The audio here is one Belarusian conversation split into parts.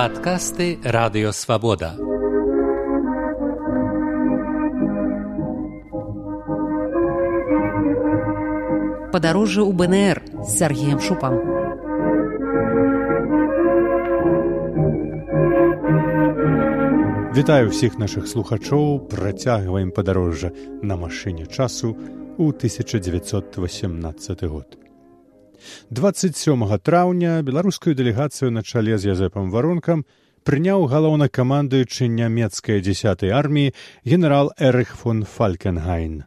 Падкасты радыёвабода. Падарожжа ў БНР з Сергеем Шупам. Вітаю ўсіх нашых слухачоў, працягваем падарожжа на машыне часу ў 1918 год. 27 траўня беларускую дэлегацыю на чале з язэпам варункам прыняў галоўнакамандуючы нямецкай дзясятай арміі генерал эрых фон фалькенгайн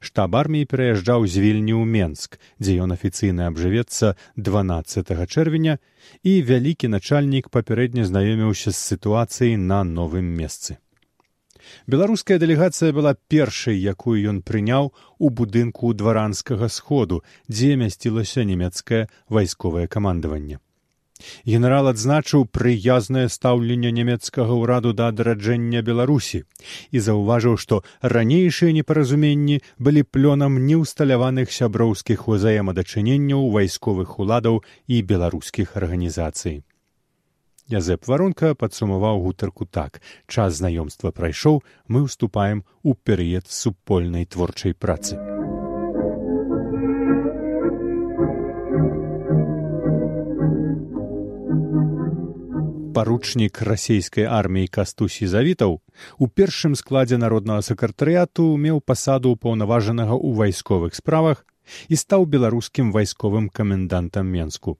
штаб арміі пераязджаў з вільні ў менск дзе ён афіцыйна абжывецца 12 чэрвеня і вялікі начальнік папярэдне знаёміўся з сітуацыяй на новым месцы беларуская дэлегацыя была першай якую ён прыняў у будынку дваранскага сходу дзе мясцілася нямецкае вайсковае камандаванне. Генерал адзначыў прыязнае стаўленне нямецкага ўраду да адраджэння беларусі і заўважыў што ранейшыя непаразуменні былі плёнам неўсталяваных сяброўскіх узаемадачыненняў вайсковых уладаў і беларускіх арганізацый Язэп варунка падсумаваў гутарку так час знаёмства прайшоў мы ўступаем у перыяд супольнай творчай працы. паручнік расійскай арміі кастусі завітаў у першым складзе народнага сакратарыяту меў пасаду ўпаўнаважанага ў вайсковых справах і стаў беларускім вайсковым камендантам менску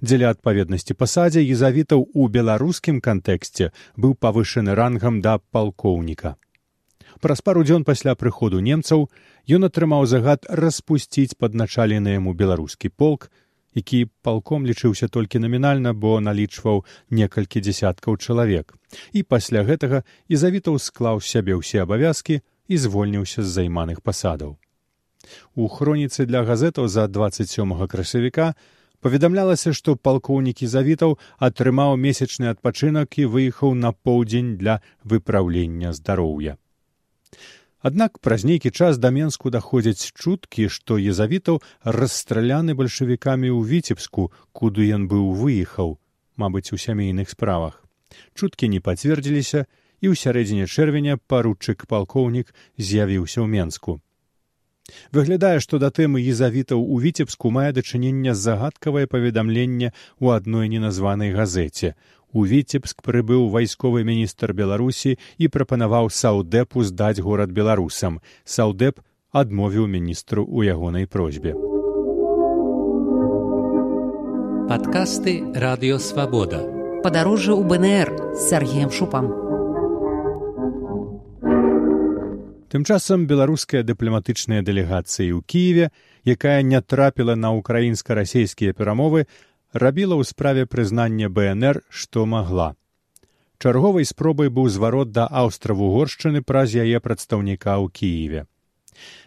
дзеля адпаведнасці пасадзе езавітаў у беларускім кантэксце быў павышаны рангам да палкоўніка. Праз пару дзён пасля прыходу немцаў ён атрымаў загад распусціць падначалены яму беларускі полк які палком лічыўся толькі намінальна бо налічваў некалькі дзясяткаў чалавек. І пасля гэтага езавітаў склаў сябе ўсе абавязкі і звольніўся з займаных пасадаў. У хроніцы для газетаў за 27 красавіка паведамлялася што палкоўнікі завітаў атрымаў месячны адпачынак і выехаў на поўдзень для выпраўлення здароўя. Аднак праз нейкі час да менску даходзяць чуткі што езавітаў расстраляны бальшавікамі ў віцебску куды ён быў выехаў мабыць у сямейных справах. Чуткі не пацвердзіліся і ў сярэдзіне чэрвеня паручык палкоўнік з'явіўся ў менску выглядае што да тэмы езавітаў у віцебску мае дачынення загадкавае паведамленне ў адной неназванай газеце у віцебск прыбыў вайсковы міністр беларусі і прапанаваў саўдэпу здаць горад беларусам. Саўдэп адмовіў міністру ў ягонай просьбе. Падкасты радыёвабода падарожжа ў бнр з сергеем шупам Тым часам беларуская дыпламатычная дэлегацыя ў кіеве якая не трапіла на украінска-расійскія перамовы рабіла ў справе прызнання бнр што магла. Чарговай спробай быў зварот да аўстравугоршчыны праз яе прадстаўніка ў кіеве.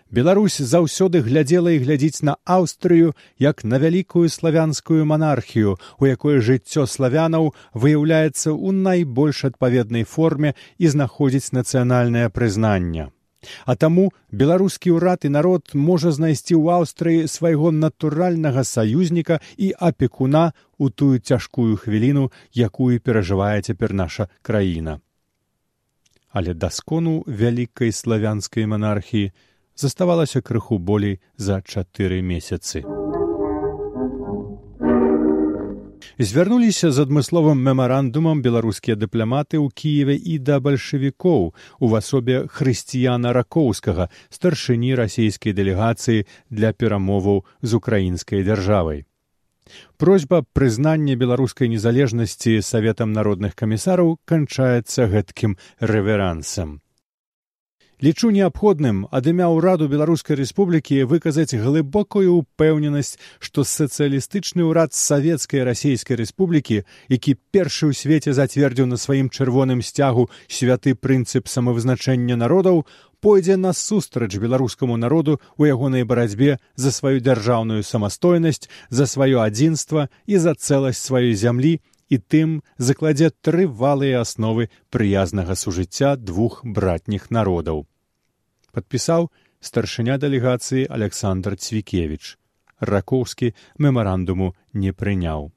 Беларусь заўсёды глядзела і глядзіць на аўстрыю як на вялікую славянскую манархію у якой жыццё славянаў выяўляецца ў найбольш адпаведнай форме і знаходзіць нацыянальнае прызнанне А таму беларускі ўрад і народ можа знайсці ў аўстрыі свайго натуральнага саюзніка і апекуна ў тую цяжкую хвіліну, якую перажывае цяпер наша краіна. Але даскону вялікай славянскай манархіі заставалася крыху болей за чатыры месяцы звярнуліся з адмысловым мемарандумам беларускія дыпламаты ў кіеве і да бальшавікоў у асобе хрысціяна ракоўскага старшыні расійскай дэлегацыі для перамоваў з украінскай дзяржавай просьба прызнання беларускай незалежнасці саветам народных камісараў канчаецца гэткім рэверансам лічу неабходным ад імя ўраду беларускай рэспублікі выказаць глыбокую ўпэўненасць што сацыялістычны ўрад савецкай расійскай рэспублікі які першы ў свеце зацвердзіў на сваім чырвоным сцягу святы прынцып самавызначэння народаў пойдзе насустрач беларускаму народу ў ягонай барацьбе за сваю дзяржаўную самастойнасць за сваё адзінства і за цэласць сваёй зямлі і тым закладзе трывалыя асновы прыязнага сужыцця двух братніх народаў падпісаў старшыня дэлегацыі александр цвікевич ракоўскі мемарандуму не прыняў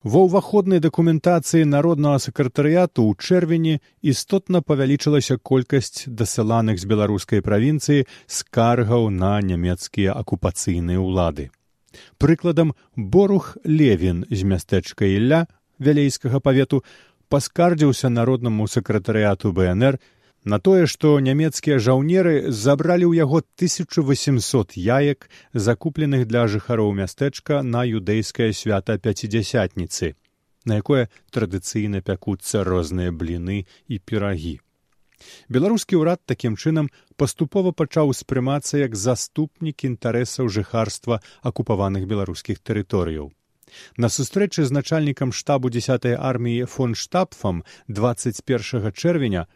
Ва ўваходнай дакументацыі народнага сакратарыяту ў чэрвені істотна павялічылася колькасць дасыланых з беларускай правінцыі скаргаў на нямецкія акупацыйныя ўлады. Прыкладам борух левін з мястэчка ілля вялейскага павету паскардзіўся народнаму сакратарыяту бнр на тое, што нямецкія жаўнеры забралі ў яго 1800 яек, закупленых для жыхароў мястэчка на юдэйскае свята пяцідзясятніцы, на якое традыцыйна пякуцца розныя бліны і пірагі. Беларускі ўрад такім чынам паступова пачаў успрымацца як заступнік інтарэсаў жыхарства акупаваных беларускіх тэрыторыяў. На сустрэчы з начальнікам штабу 10 арміі фон штабфам 21 чэрвеня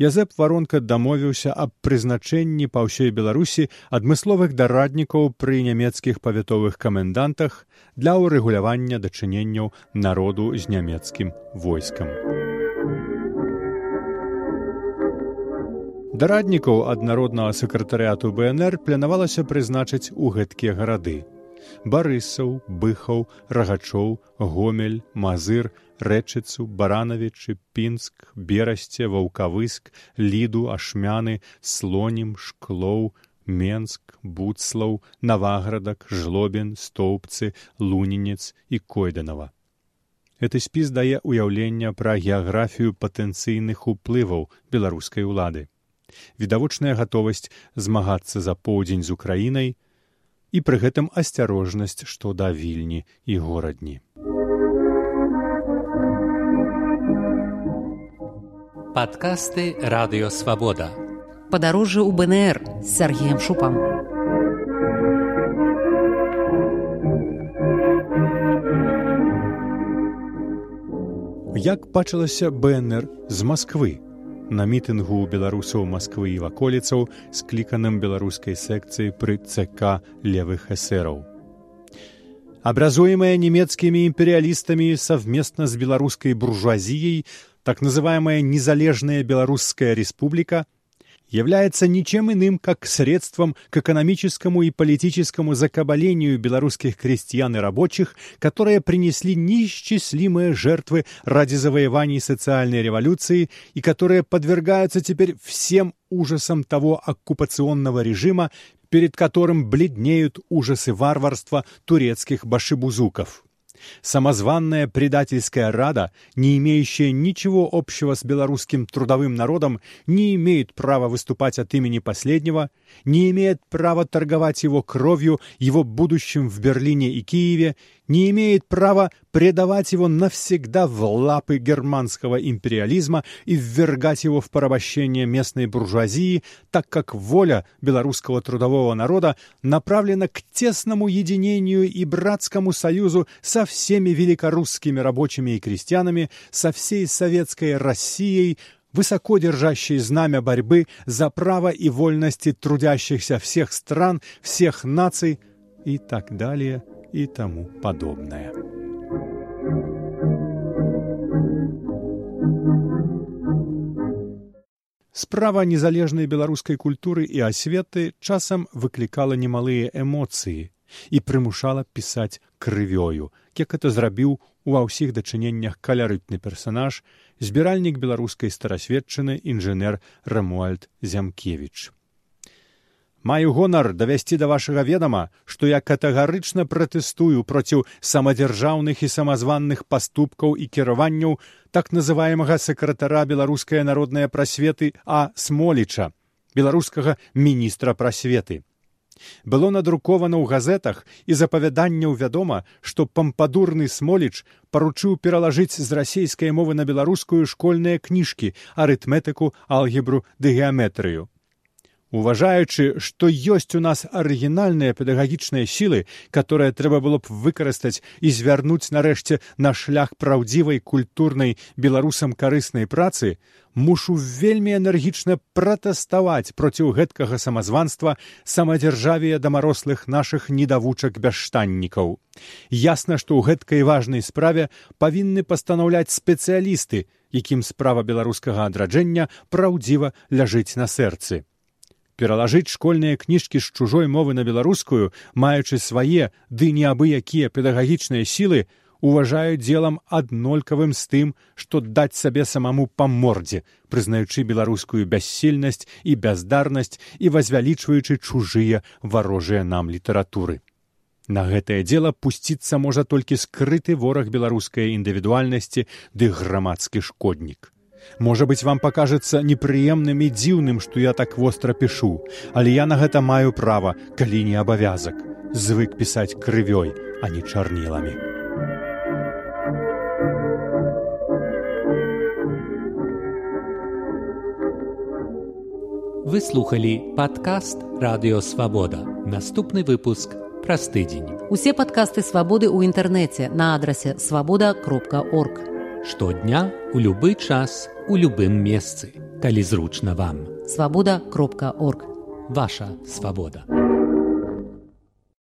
Язэп варонка дамовіўся аб прызначэнні па ўсёй беларусі адмысловых дараднікаў пры нямецкіх павятовых камендантах для ўрэгулявання дачыненняў народу з нямецкім войскам. Дараднікаў ад народнага сакратарыяту бнр планавалася прызначыць у гэткія гарады барысаў быхаў рагачоў гомель мазыр рэчыцу баранавічы пінск берасце ваўкавыск ліду ашмяны слонім шклоў менск буцлаў наваградак жлобін стоўбцы лунінец і койданова гэты спіс дае ўяўленне пра геаграфію патэнцыйных уплываў беларускай улады. Відавочная гатовасць змагацца за поўдзень з украінай і пры гэтым асцярожнасць што да вільні і горадні. Падкасты радыёвабода падарожжа ў бнр з сергеем шупам. Як бачылася бнр з москвы на мітынгу беларусаў Масквы і ваколіцаў скліканым беларускай секцыі пры ЦК левых эсераў. Образуемая немецкими империалистами совместно с белорусской буржуазией, так называемая Незалежная Белорусская Республика является ничем иным, как средством к экономическому и политическому закабалению белорусских крестьян и рабочих, которые принесли неисчислимые жертвы ради завоеваний социальной революции и которые подвергаются теперь всем ужасам того оккупационного режима, перед которым бледнеют ужасы варварства турецких башибузуков. Самозванная предательская рада, не имеющая ничего общего с белорусским трудовым народом, не имеет права выступать от имени последнего, не имеет права торговать его кровью, его будущим в Берлине и Киеве, не имеет права предавать его навсегда в лапы германского империализма и ввергать его в порабощение местной буржуазии, так как воля белорусского трудового народа направлена к тесному единению и братскому союзу со всеми великорусскими рабочими и крестьянами, со всей советской Россией, высоко держащей знамя борьбы за право и вольности трудящихся всех стран, всех наций и так далее – и тому подобное. Справа незалежнай беларускай культуры і асветы часам выклікала немалыя эмоцыі І прымушала пісаць крывёю, як это зрабіў ува ўсіх дачыненнях калярытны персанаж, збіральнік беларускай старасведчыны інжынер Рамуальд Зямкевіч. Маю гонар давясці да вашага ведама, што я катэгарычна пратэстую проціў самадзяржаўных і самазванных паступкаў і кіраванняў так называемага сакратара беларускай народнай прасветы а смоліча беларускага міністра прасветы. Было надрукавана ў газетах і запавяданняў вядома, што пампадурны смоліч паручыў пералажыць з расійскай мовы на беларускую школьныя кніжкі арытметыку алгебру ды геаметрыю уважаючы што ёсць у нас арыгінальныя педагагічныя сілы которые трэба было б выкарыстаць і звярнуць нарэшце на шлях праўдзівай культурнай беларусам карыснай працы мушу вельмі энергічна пратэставаць проціў гэткага самазванства самадзяржавія дамарослых нашых недавучак бясштаннікаў. Ясна што ў гэткай важнай справе павінны пастанаўляць спецыялісты якім справа беларускага адраджэння праўдзіва ляжыць на сэрцы пералажыць школьныя кніжкі з чужой мовы на беларускую маючы свае ды неабыякія педагагічныя сілы уважаю дзелам аднолькавым з тым, што даць сабе самаму па мордзе, прызнаючы беларускую бяссільнасць і бяздарнасць і возвялічваючы чужыя варожыя нам літаратуры. На гэтае дело пусціцца можа толькі скрыты вораг беларускай індывідуальнасці ды грамадскі шкоднік. Можа быць, вам пакажацца непрыемным і дзіўным, што я так востра пішу, але я на гэта маю права, калі не абавязак, звык пісаць крывёй, а не чарніламі. Вы слухалі падкаст радыёвабода. Наступны выпуск праз тыдзень. Усе падкасты свабоды ў інтэрнэце на адрасе свабода кропка орг. Штодня у любы час у любым месцы, калі зручна вам. Свабода кропка орг. Ваша свабода.